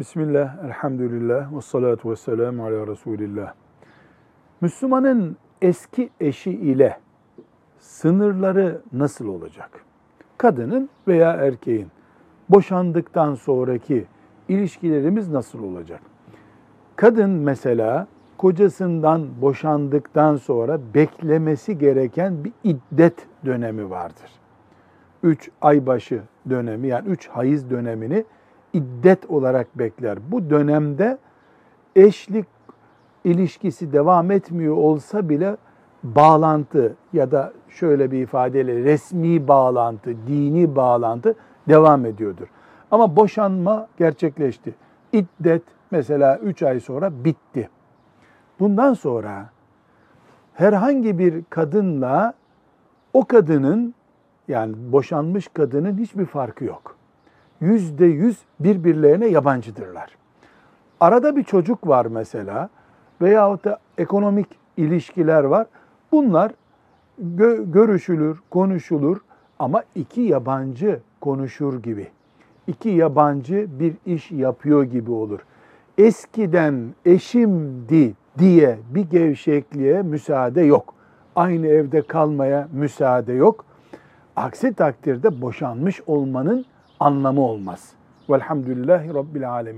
Bismillah, elhamdülillah, ve salatu ve selamu ala Resulillah. Müslümanın eski eşi ile sınırları nasıl olacak? Kadının veya erkeğin boşandıktan sonraki ilişkilerimiz nasıl olacak? Kadın mesela kocasından boşandıktan sonra beklemesi gereken bir iddet dönemi vardır. Üç aybaşı dönemi yani üç hayız dönemini iddet olarak bekler. Bu dönemde eşlik ilişkisi devam etmiyor olsa bile bağlantı ya da şöyle bir ifadeyle resmi bağlantı, dini bağlantı devam ediyordur. Ama boşanma gerçekleşti. İddet mesela 3 ay sonra bitti. Bundan sonra herhangi bir kadınla o kadının yani boşanmış kadının hiçbir farkı yok. Yüzde yüz birbirlerine yabancıdırlar. Arada bir çocuk var mesela veyahut da ekonomik ilişkiler var. Bunlar gö- görüşülür, konuşulur ama iki yabancı konuşur gibi. İki yabancı bir iş yapıyor gibi olur. Eskiden eşimdi diye bir gevşekliğe müsaade yok. Aynı evde kalmaya müsaade yok. Aksi takdirde boşanmış olmanın anlamı olmaz. Velhamdülillahi Rabbil Alemin.